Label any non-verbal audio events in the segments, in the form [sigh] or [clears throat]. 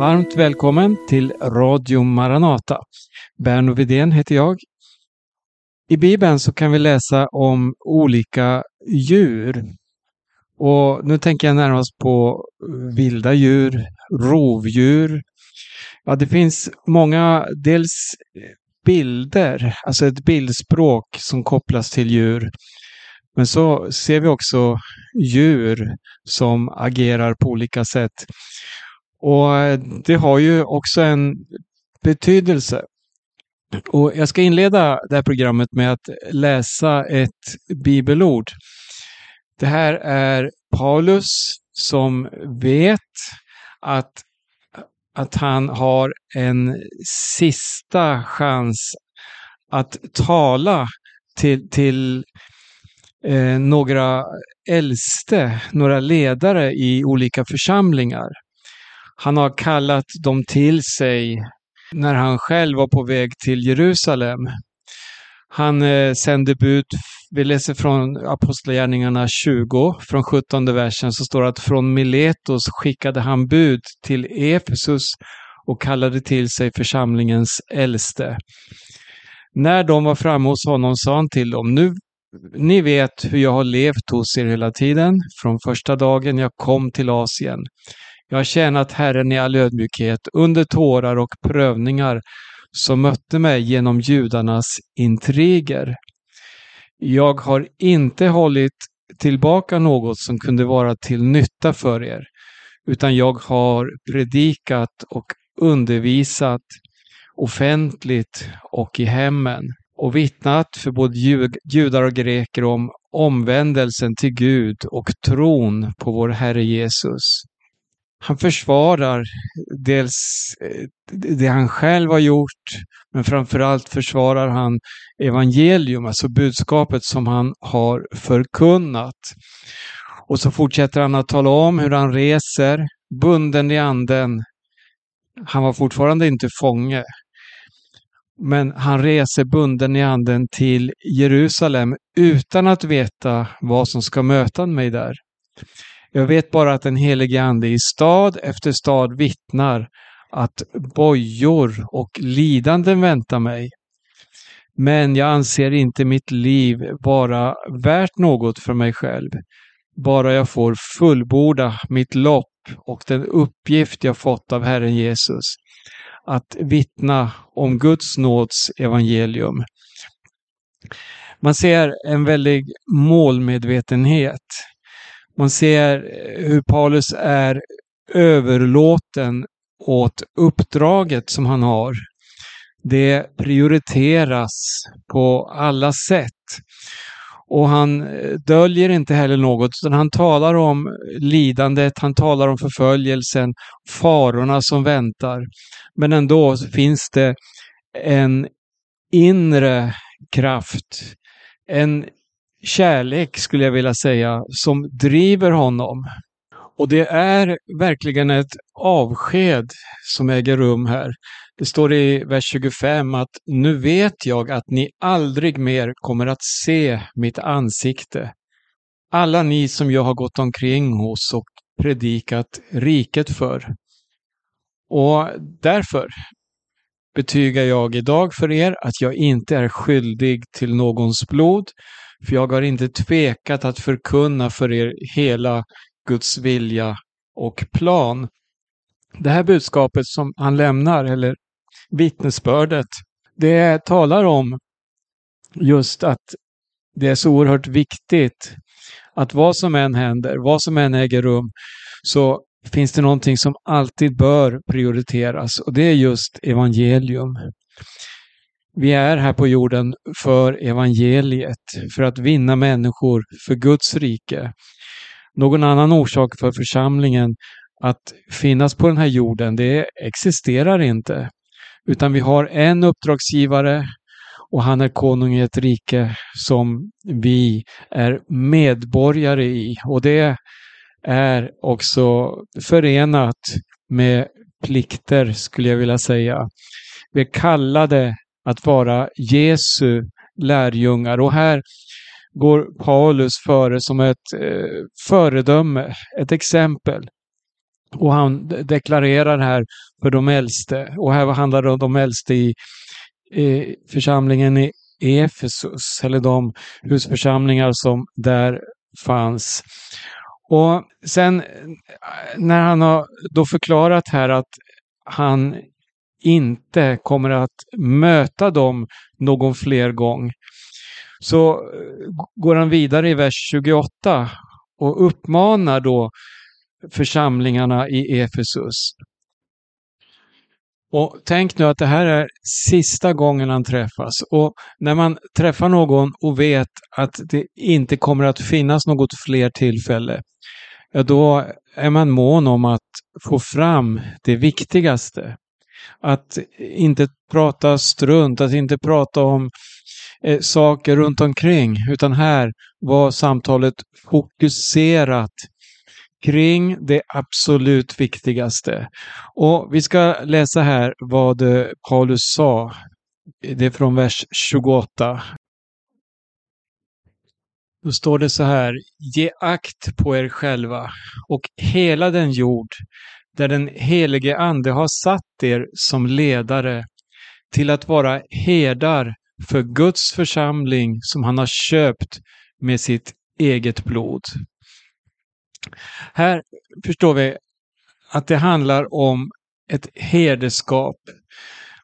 Varmt välkommen till Radio Maranata. Berno Widén heter jag. I Bibeln så kan vi läsa om olika djur. Och nu tänker jag närmast på vilda djur, rovdjur. Ja, det finns många, dels bilder, alltså ett bildspråk som kopplas till djur. Men så ser vi också djur som agerar på olika sätt. Och eh, det har ju också en betydelse. Och jag ska inleda det här programmet med att läsa ett bibelord. Det här är Paulus som vet att, att han har en sista chans att tala till, till eh, några äldste, några ledare i olika församlingar. Han har kallat dem till sig när han själv var på väg till Jerusalem. Han eh, sände bud, vi läser från Apostlagärningarna 20, från 17 versen, så står det att från Miletos skickade han bud till Efesus och kallade till sig församlingens äldste. När de var framme hos honom sa han till dem, nu ni vet hur jag har levt hos er hela tiden, från första dagen jag kom till Asien. Jag har tjänat Herren i all ödmjukhet under tårar och prövningar som mötte mig genom judarnas intriger. Jag har inte hållit tillbaka något som kunde vara till nytta för er, utan jag har predikat och undervisat offentligt och i hemmen och vittnat för både judar och greker om omvändelsen till Gud och tron på vår Herre Jesus. Han försvarar dels eh, det han själv har gjort, men framförallt försvarar han evangelium, alltså budskapet som han har förkunnat. Och så fortsätter han att tala om hur han reser, bunden i anden. Han var fortfarande inte fånge, men han reser bunden i anden till Jerusalem utan att veta vad som ska möta mig där. Jag vet bara att den helige Ande i stad efter stad vittnar att bojor och lidanden väntar mig. Men jag anser inte mitt liv vara värt något för mig själv. Bara jag får fullborda mitt lopp och den uppgift jag fått av Herren Jesus. Att vittna om Guds nåds evangelium. Man ser en väldig målmedvetenhet man ser eh, hur Paulus är överlåten åt uppdraget som han har. Det prioriteras på alla sätt. Och han eh, döljer inte heller något, utan han talar om lidandet, han talar om förföljelsen, farorna som väntar. Men ändå finns det en inre kraft, en kärlek skulle jag vilja säga, som driver honom. Och det är verkligen ett avsked som äger rum här. Det står i vers 25 att nu vet jag att ni aldrig mer kommer att se mitt ansikte. Alla ni som jag har gått omkring hos och predikat riket för. Och därför betygar jag idag för er att jag inte är skyldig till någons blod, för jag har inte tvekat att förkunna för er hela Guds vilja och plan. Det här budskapet som han lämnar, eller vittnesbördet, det talar om just att det är så oerhört viktigt att vad som än händer, vad som än äger rum, så finns det någonting som alltid bör prioriteras och det är just evangelium. Vi är här på jorden för evangeliet, för att vinna människor för Guds rike. Någon annan orsak för församlingen att finnas på den här jorden, det existerar inte. Utan vi har en uppdragsgivare och han är konung i ett rike som vi är medborgare i. Och det är också förenat med plikter, skulle jag vilja säga. Vi är kallade att vara Jesu lärjungar. Och här går Paulus före som ett eh, föredöme, ett exempel. Och han deklarerar här för de äldste. Och här handlar det om de äldste i, eh, församlingen i Efesus, eller de husförsamlingar som där fanns. Och sen eh, när han har då förklarat här att han inte kommer att möta dem någon fler gång så eh, går han vidare i vers 28 och uppmanar då församlingarna i Efesus. Och tänk nu att det här är sista gången han träffas. Och när man träffar någon och vet att det inte kommer att finnas något fler tillfälle, ja då är man mån om att få fram det viktigaste. Att inte prata strunt, att inte prata om eh, saker runt omkring, utan här var samtalet fokuserat kring det absolut viktigaste. Och vi ska läsa här vad eh, Paulus sa. Det är från vers 28. Då står det så här. Ge akt på er själva och hela den jord där den helige Ande har satt er som ledare till att vara herdar för Guds församling som han har köpt med sitt eget blod. Här förstår vi att det handlar om ett herdeskap.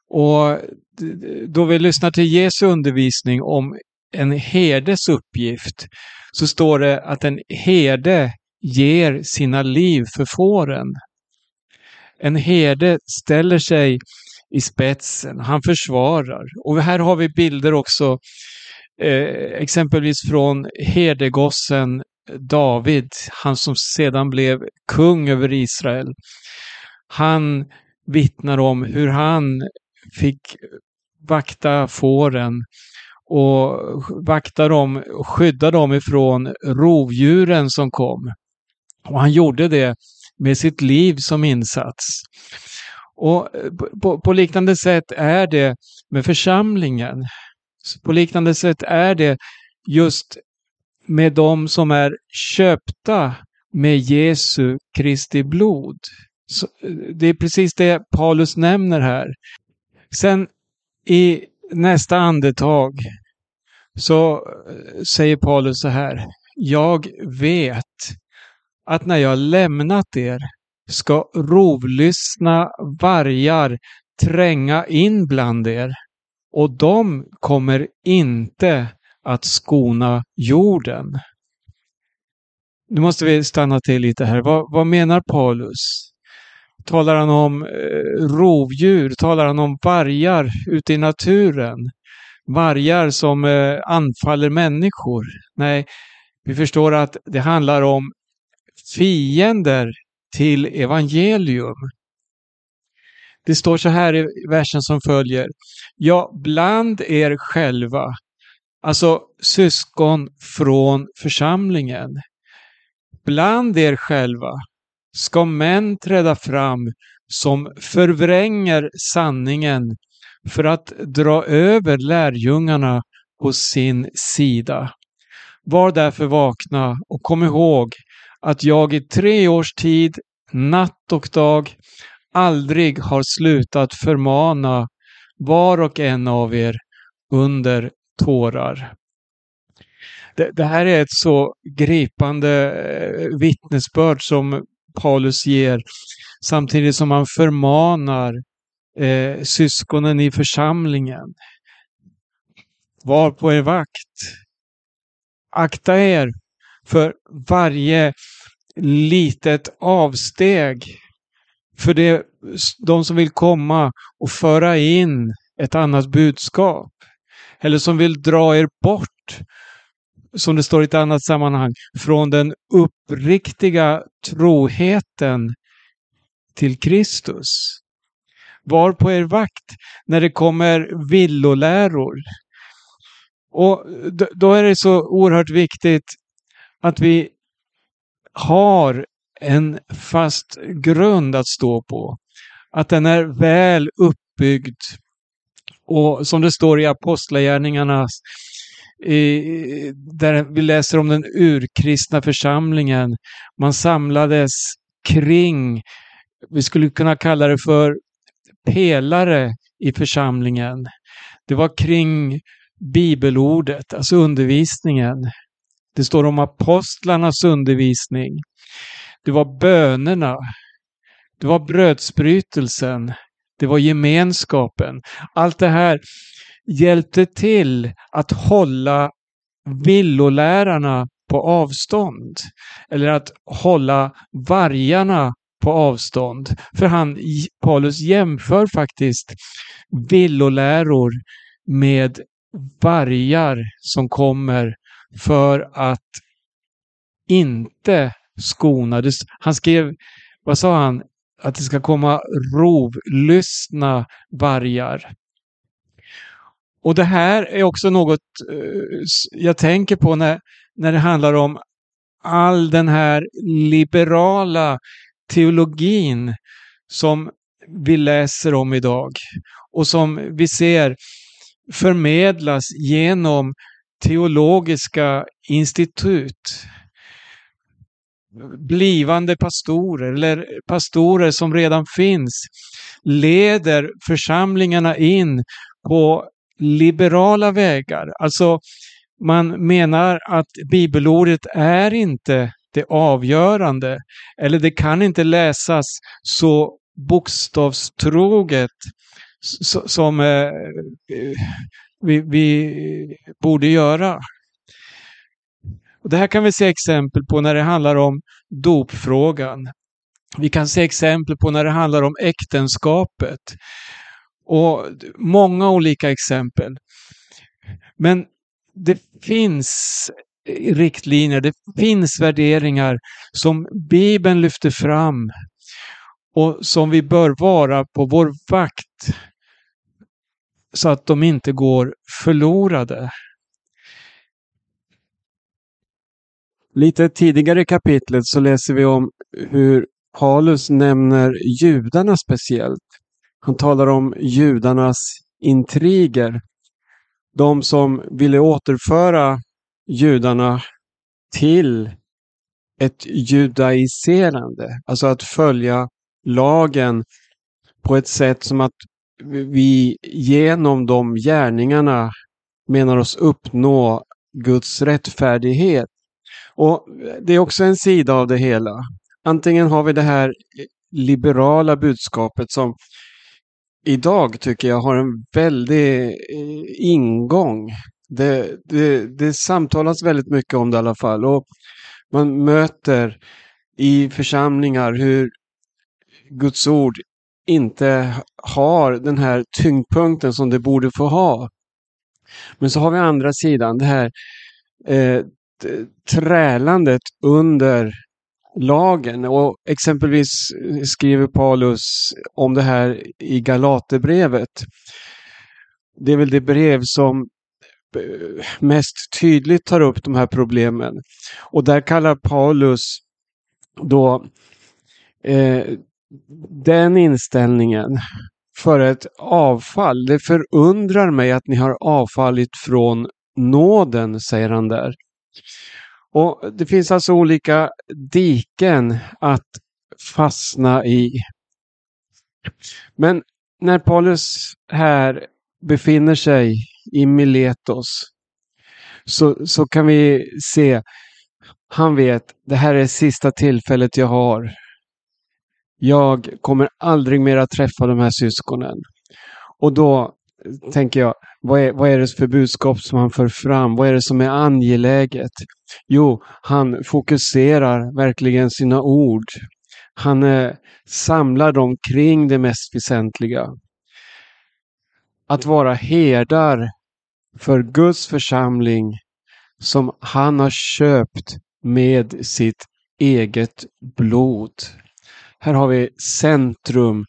Och då vi lyssnar till Jesu undervisning om en herdes uppgift så står det att en herde ger sina liv för fåren. En herde ställer sig i spetsen, han försvarar. Och här har vi bilder också, eh, exempelvis från herdegossen David, han som sedan blev kung över Israel. Han vittnar om hur han fick vakta fåren och vakta dem och skydda dem ifrån rovdjuren som kom. Och han gjorde det med sitt liv som insats. Och eh, på, på, liknande sätt är det med församlingen. På liknande sätt är det just med de som är köpta med Jesu Kristi blod. Så eh, det är precis det Paulus nämner här. Sen i nästa andetag så eh, säger Paulus så här. Jag vet att när jag lämnat er ska rovlyssna vargar tränga in bland er och de kommer inte att skona jorden. Nu måste vi stanna till lite här. Vad, vad menar Paulus? Talar han om eh, rovdjur? Talar han om vargar ute i naturen? Vargar som eh, anfaller människor? Nej, vi förstår att det handlar om fiender till evangelium. Det står så här i versen som följer. Ja, bland er själva Alltså syskon från församlingen. Bland er själva ska män träda fram som förvränger sanningen för att dra över lärjungarna på sin sida. Var därför vakna och kom ihåg att jag i tre års tid, natt och dag, aldrig har slutat förmana var och en av er under tårar. Det, det, här är ett så gripande eh, vittnesbörd som Paulus ger samtidigt som han förmanar eh, syskonen i församlingen. Var på er vakt. Akta er för varje litet avsteg. För det, de som vill komma och föra in ett annat budskap eller som vill dra er bort, som det står i ett annat sammanhang, från den uppriktiga troheten till Kristus. Var på er vakt när det kommer villoläror. Och då är det så oerhört viktigt att vi har en fast grund att stå på. Att den är väl uppbyggd och som det står i Apostlagärningarna, där vi läser om den urkristna församlingen. Man samlades kring, vi skulle kunna kalla det för pelare i församlingen. Det var kring bibelordet, alltså undervisningen. Det står om apostlarnas undervisning. Det var bönerna. Det var brödsbrytelsen. Det var gemenskapen. Allt det här hjälpte till att hålla villolärarna på avstånd. Eller att hålla vargarna på avstånd. För han, Paulus jämför faktiskt villoläror med vargar som kommer för att inte skona. Han skrev, vad sa han? Att det ska komma rovlystna vargar. Och det här är också något eh, jag tänker på när, när det handlar om all den här liberala teologin som vi läser om idag och som vi ser förmedlas genom teologiska institut. Blivande pastorer eller pastorer som redan finns leder församlingarna in på liberala vägar. Alltså man menar att bibelordet är inte det avgörande. Eller det kan inte läsas så bokstavstroget som eh, vi, vi, borde göra. Och det här kan vi se exempel på när det handlar om dopfrågan. Vi kan se exempel på när det handlar om äktenskapet. Och många olika exempel. Men det finns riktlinjer, det finns värderingar som Bibeln lyfter fram och som vi bör vara på vår vakt så att de inte går förlorade. Lite tidigare i kapitlet så läser vi om hur Paulus nämner judarna speciellt. Han talar om judarnas intriger. De som ville återföra judarna till ett judaiserande, alltså att följa lagen på ett sätt som att vi genom de gärningarna menar oss uppnå Guds rättfärdighet. Och Det är också en sida av det hela. Antingen har vi det här liberala budskapet som idag tycker jag har en väldig eh, ingång. Det, det, det samtalas väldigt mycket om det i alla fall. Och man möter i församlingar hur Guds ord inte har den här tyngdpunkten som det borde få ha. Men så har vi andra sidan det här eh, trälandet under lagen. Och exempelvis skriver Paulus om det här i Galaterbrevet. Det är väl det brev som eh, mest tydligt tar upp de här problemen. Och där kallar Paulus då eh, den inställningen för ett avfall. Det förundrar mig att ni har avfallit från nåden, säger han där. Och Det finns alltså olika diken att fastna i. Men när Paulus här befinner sig i Miletos så, så kan vi se, han vet, det här är sista tillfället jag har jag kommer aldrig mer att träffa de här syskonen. Och då tänker jag, vad är, vad är det för budskap som han för fram? Vad är det som är angeläget? Jo, han fokuserar verkligen sina ord. Han eh, samlar dem kring det mest väsentliga. Att vara herdar för Guds församling som han har köpt med sitt eget blod. Här har vi centrum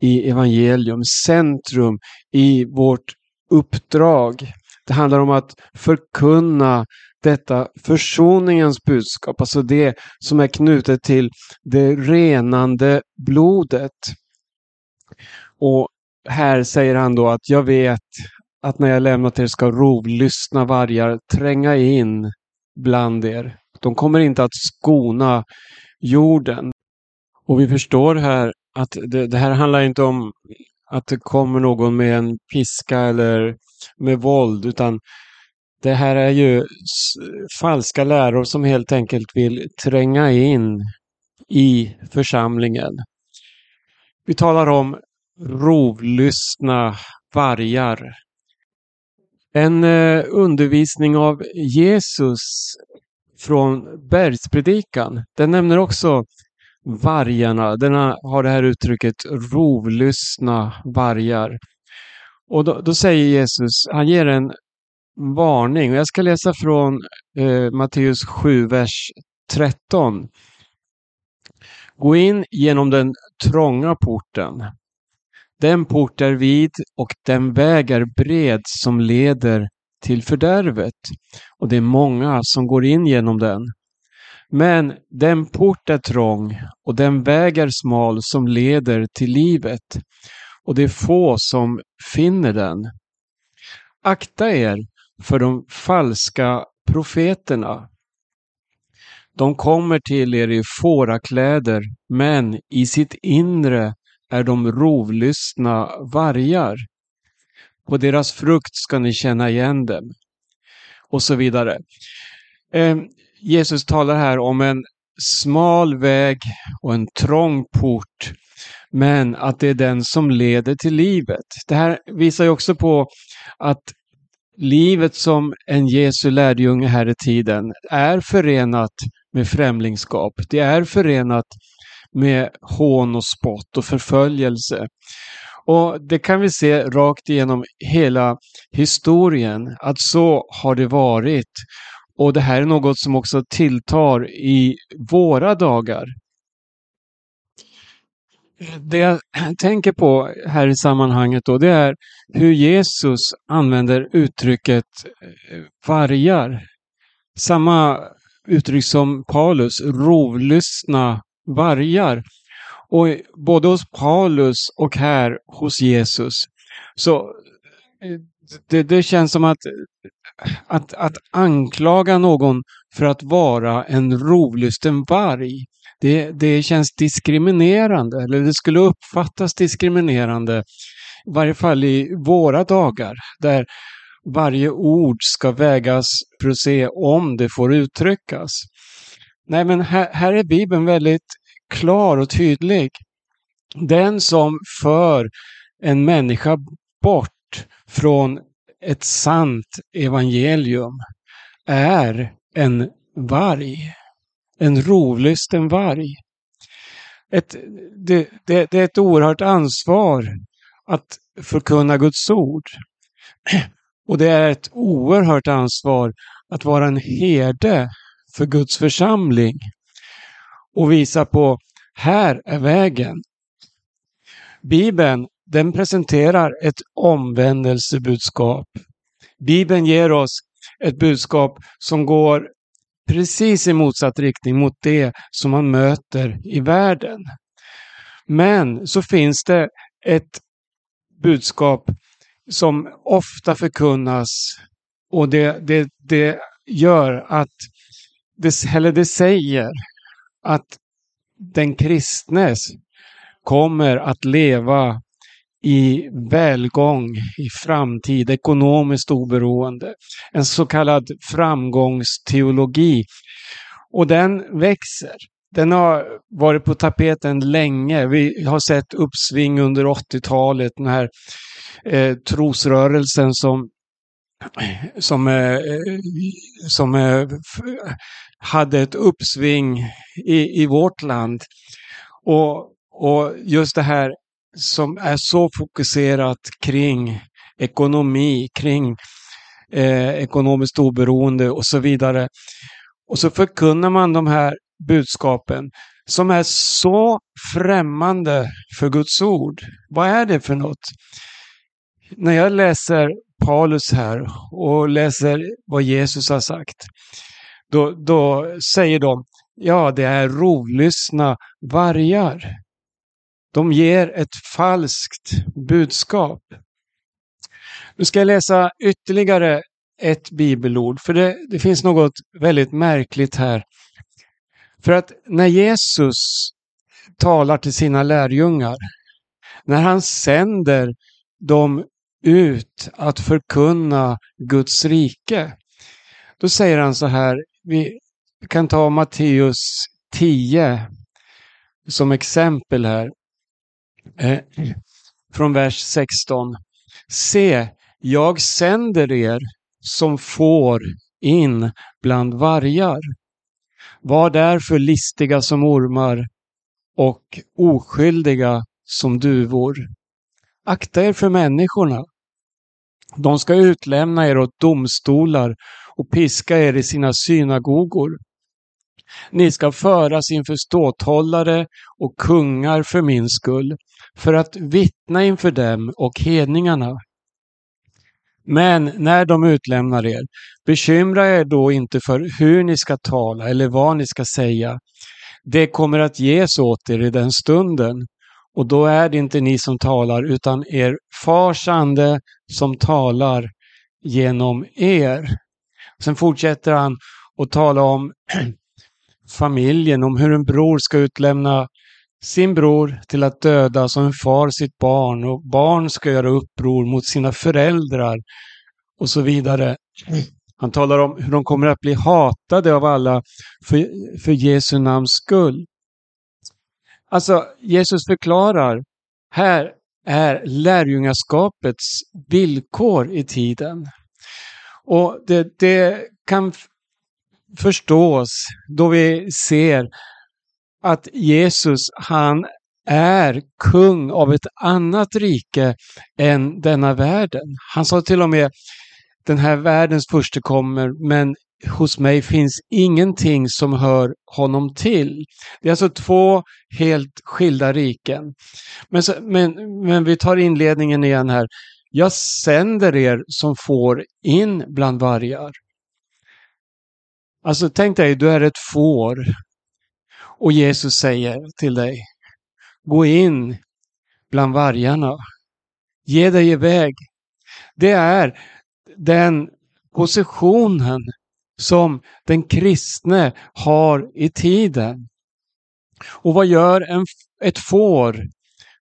i evangelium, centrum i vårt uppdrag. Det handlar om att förkunna detta försoningens budskap, alltså det som är knutet till det renande blodet. Och här säger han då att jag vet att när jag lämnat er ska rovlyssna vargar tränga in bland er. De kommer inte att skona jorden. Och vi förstår här att det, det här handlar inte om att det kommer någon med en piska eller med våld, utan det här är ju falska läror som helt enkelt vill tränga in i församlingen. Vi talar om rovlystna vargar. En eh, undervisning av Jesus från bergspredikan. Den nämner också vargarna. Den har det här uttrycket rovlystna vargar. Och då, då, säger Jesus, han ger en varning. Jag ska läsa från eh, Matteus 7, vers 13. Gå in genom den trånga porten. Den port är vid och den väg är bred som leder till fördärvet. Och det är många som går in genom den. Men den port är trång och den väg är smal som leder till livet. Och det är få som finner den. Akta er för de falska profeterna. De kommer till er i fårakläder, men i sitt inre är de rovlystna vargar. På deras frukt ska ni känna igen dem. Och så vidare. Ehm, Jesus talar här om en smal väg och en trång port, men att det är den som leder till livet. Det här visar ju också på att livet som en Jesu lärjunge här i tiden är förenat med främlingskap. Det är förenat med hån och spott och förföljelse. Och det kan vi se rakt igenom hela historien, att så har det varit. Och det här är något som också tilltar i våra dagar. Det jag tänker på här i sammanhanget då, det är hur Jesus använder uttrycket eh, vargar. Samma uttryck som Paulus, rovlystna vargar. Och både hos Paulus och här hos Jesus. Så eh, det, det känns som att, att, att anklaga någon för att vara en rovlysten varg. Det, det känns diskriminerande, eller det skulle uppfattas diskriminerande. I varje fall i våra dagar, där varje ord ska vägas för att se om det får uttryckas. Nej, men här, här är Bibeln väldigt klar och tydlig. Den som för en människa bort från ett sant evangelium är en varg. En rovlysten varg. Ett, det, det, det är ett oerhört ansvar att förkunna Guds ord. [clears throat] Och det är ett oerhört ansvar att vara en herde för Guds församling och visa på här är vägen. Bibeln den presenterar ett omvändelsebudskap. Bibeln ger oss ett budskap som går precis i motsatt riktning mot det som man möter i världen. Men så finns det ett budskap som ofta förkunnas och det, det, det gör att, det, eller det säger att den kristnes kommer att leva i välgång i framtid, ekonomiskt oberoende. En så kallad framgångsteologi. Och den växer. Den har varit på tapeten länge. Vi har sett uppsving under 80-talet, den här eh, trosrörelsen som som, eh, som eh, hade ett uppsving i, i vårt land. Och, och just det här som är så fokuserat kring ekonomi, kring eh, ekonomiskt oberoende och så vidare. Och så förkunnar man de här budskapen som är så främmande för Guds ord. Vad är det för något? När jag läser Paulus här och läser vad Jesus har sagt, då, då säger de, ja det är rovlystna vargar. De ger ett falskt budskap. Nu ska jag läsa ytterligare ett bibelord, för det, det finns något väldigt märkligt här. För att när Jesus talar till sina lärjungar. När han sänder dem ut att förkunna Guds rike. Då säger han så här, vi kan ta Matteus 10 som exempel här. Eh, från vers 16. Se, jag sänder er som får in bland vargar. Var därför listiga som ormar och oskyldiga som duvor. Akta er för människorna. De ska utlämna er åt domstolar och piska er i sina synagogor. Ni ska föras inför ståthållare och kungar för min skull, för att vittna inför dem och hedningarna. Men när de utlämnar er, bekymra er då inte för hur ni ska tala eller vad ni ska säga. Det kommer att ges åt er i den stunden. Och då är det inte ni som talar, utan er fars ande som talar genom er. Sen fortsätter han att tala om [clears throat] familjen, om hur en bror ska utlämna sin bror till att döda som en far sitt barn och barn ska göra uppror mot sina föräldrar och så vidare. Han talar om hur de kommer att bli hatade av alla för, för Jesu namns skull. Alltså, Jesus förklarar, här är lärjungaskapets villkor i tiden. Och det, det kan förstås då vi ser att Jesus, han är kung av ett annat rike än denna världen. Han sa till och med den här världens första kommer, men hos mig finns ingenting som hör honom till. Det är alltså två helt skilda riken. Men, så, men, men vi tar inledningen igen här. Jag sänder er som får in bland vargar. Alltså tänk dig, du är ett får och Jesus säger till dig, gå in bland vargarna. Ge dig iväg. Det är den positionen som den kristne har i tiden. Och vad gör en, ett får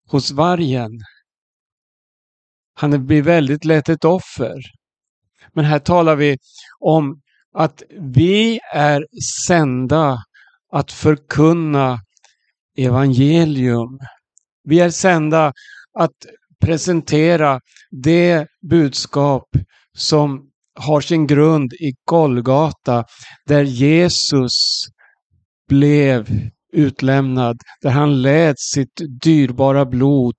hos vargen? Han blir väldigt lätt ett offer. Men här talar vi om att vi är sända att förkunna evangelium. Vi är sända att presentera det budskap som har sin grund i Golgata, där Jesus blev utlämnad, där han lät sitt dyrbara blod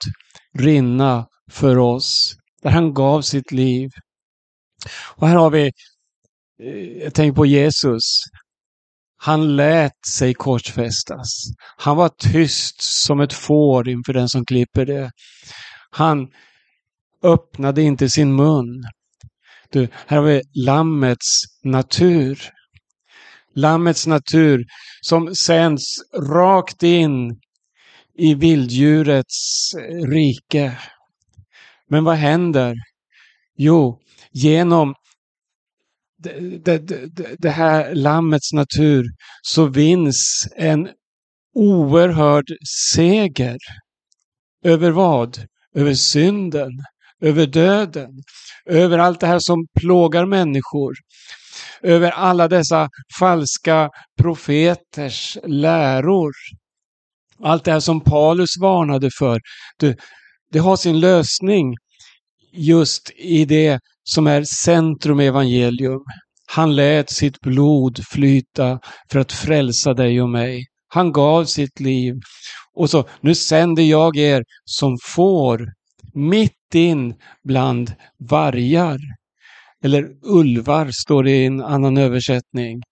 rinna för oss, där han gav sitt liv. Och här har vi, eh, jag tänker på Jesus, han lät sig korsfästas. Han var tyst som ett får inför den som klipper det. Han öppnade inte sin mun. Du, här har vi Lammets natur. Lammets natur som sänds rakt in i vilddjurets rike. Men vad händer? Jo, genom det, det, det, här lammets natur så vinns en oerhörd seger. Över vad? Över synden, över döden, över allt det här som plågar människor, över alla dessa falska profeters läror. Allt det här som Paulus varnade för, det, det har sin lösning just i det som är centrum evangelium. Han lät sitt blod flyta för att frälsa dig och mig. Han gav sitt liv. Och så, nu sänder jag er som får mitt in bland vargar. Eller ulvar står det i en annan översättning.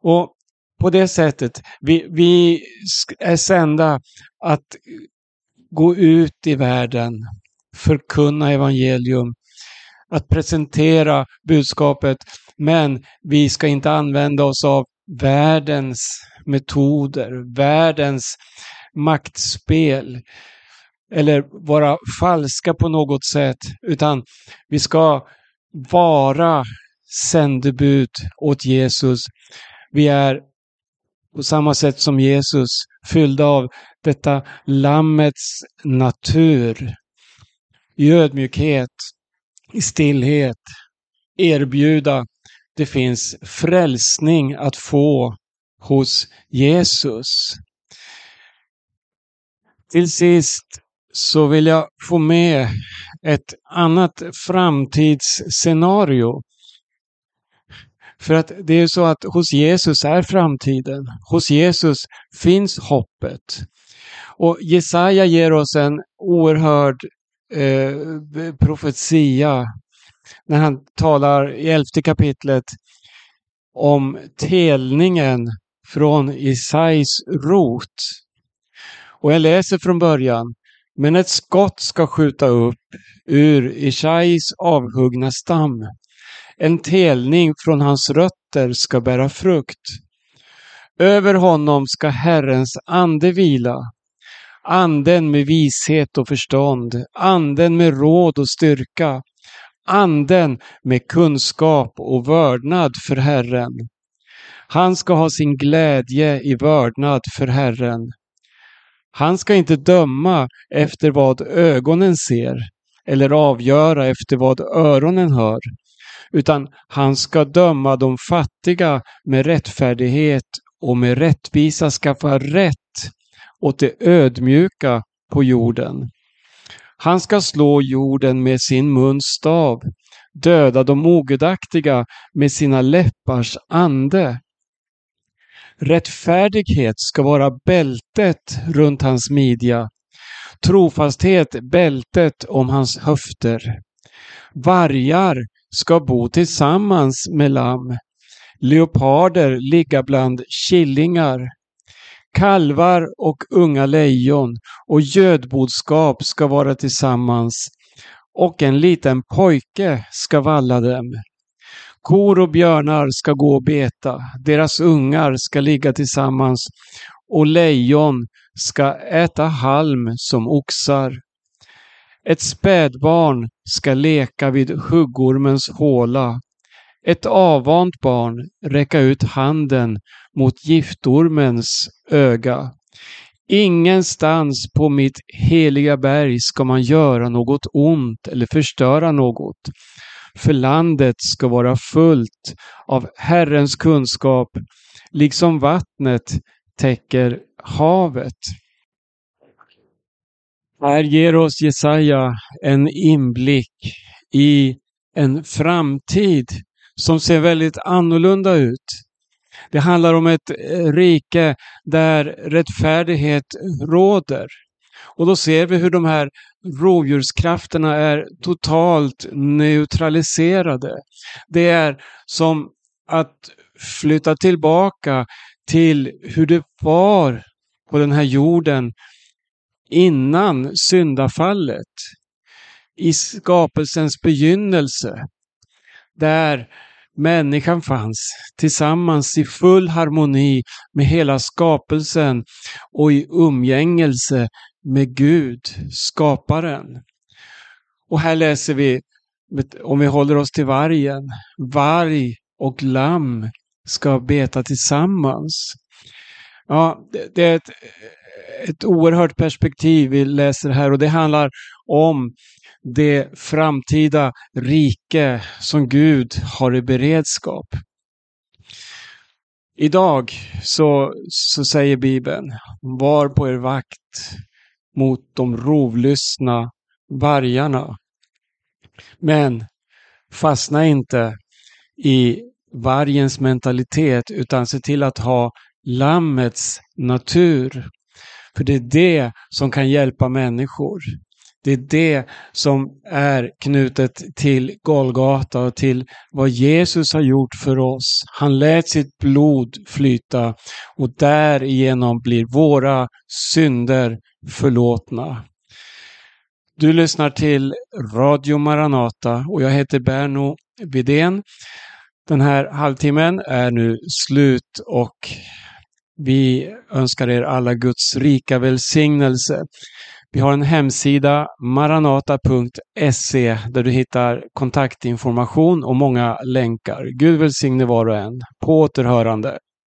Och på det sättet, vi, vi är sända att gå ut i världen, förkunna evangelium, att presentera budskapet, men vi ska inte använda oss av världens metoder, världens maktspel eller vara falska på något sätt, utan vi ska vara sändebud åt Jesus. Vi är På samma sätt som Jesus, fyllda av detta Lammets natur. I ödmjukhet, i stillhet, erbjuda. Det finns frälsning att få hos Jesus. Till sist så vill jag få med ett annat framtidsscenario. För att det är så att hos Jesus är framtiden. Hos Jesus finns hoppet. Och Jesaja ger oss en oerhörd eh, profetia när han talar i elfte kapitlet om telningen från Isais rot. Och jag läser från början. Men ett skott ska skjuta upp ur Isais avhuggna stam. En telning från hans rötter ska bära frukt. Över honom ska Herrens ande vila. Anden med vishet och förstånd, anden med råd och styrka, anden med kunskap och vördnad för Herren. Han ska ha sin glädje i vördnad för Herren. Han ska inte döma efter vad ögonen ser eller avgöra efter vad öronen hör, utan han ska döma de fattiga med rättfärdighet och med rättvisa skaffa rätt åt det ödmjuka på jorden. Han ska slå jorden med sin muns stav, döda de ogudaktiga med sina läppars ande. Rättfärdighet ska vara bältet runt hans midja, trofasthet bältet om hans höfter. Vargar ska bo tillsammans med lamm, leoparder ligga bland killingar. Kalvar och unga lejon och gödboskap ska vara tillsammans och en liten pojke ska valla dem. Kor och björnar ska gå och beta, deras ungar ska ligga tillsammans och lejon ska äta halm som oxar. Ett spädbarn ska leka vid huggormens håla. Ett avvant barn räcka ut handen mot giftormens öga. Ingenstans på mitt heliga berg ska man göra något ont eller förstöra något. För landet ska vara fullt av Herrens kunskap, liksom vattnet täcker havet. Här ger oss Jesaja en inblick i en framtid som ser väldigt annorlunda ut. Det handlar om ett eh, rike där rättfärdighet råder. Och då ser vi hur de här rovdjurskrafterna är totalt neutraliserade. Det är som att flytta tillbaka till hur det var på den här jorden innan syndafallet. I skapelsens begynnelse. Där människan fanns tillsammans i full harmoni med hela skapelsen och i umgängelse med Gud, skaparen. Och här läser vi, om vi håller oss till vargen, varg och lamm ska beta tillsammans. Ja, det är ett, ett oerhört perspektiv vi läser här och det handlar om det framtida rike som Gud har i beredskap. Idag så, så säger Bibeln, var på er vakt mot de rovlystna vargarna. Men fastna inte i vargens mentalitet utan se till att ha lammets natur. För det är det som kan hjälpa människor. Det är det som är knutet till Golgata och till vad Jesus har gjort för oss. Han lät sitt blod flyta och därigenom blir våra synder förlåtna. Du lyssnar till Radio Maranata och jag heter Berno Vidén. Den här halvtimmen är nu slut och vi önskar er alla Guds rika välsignelse. Vi har en hemsida, maranata.se, där du hittar kontaktinformation och många länkar. Gud välsigne var och en. På återhörande.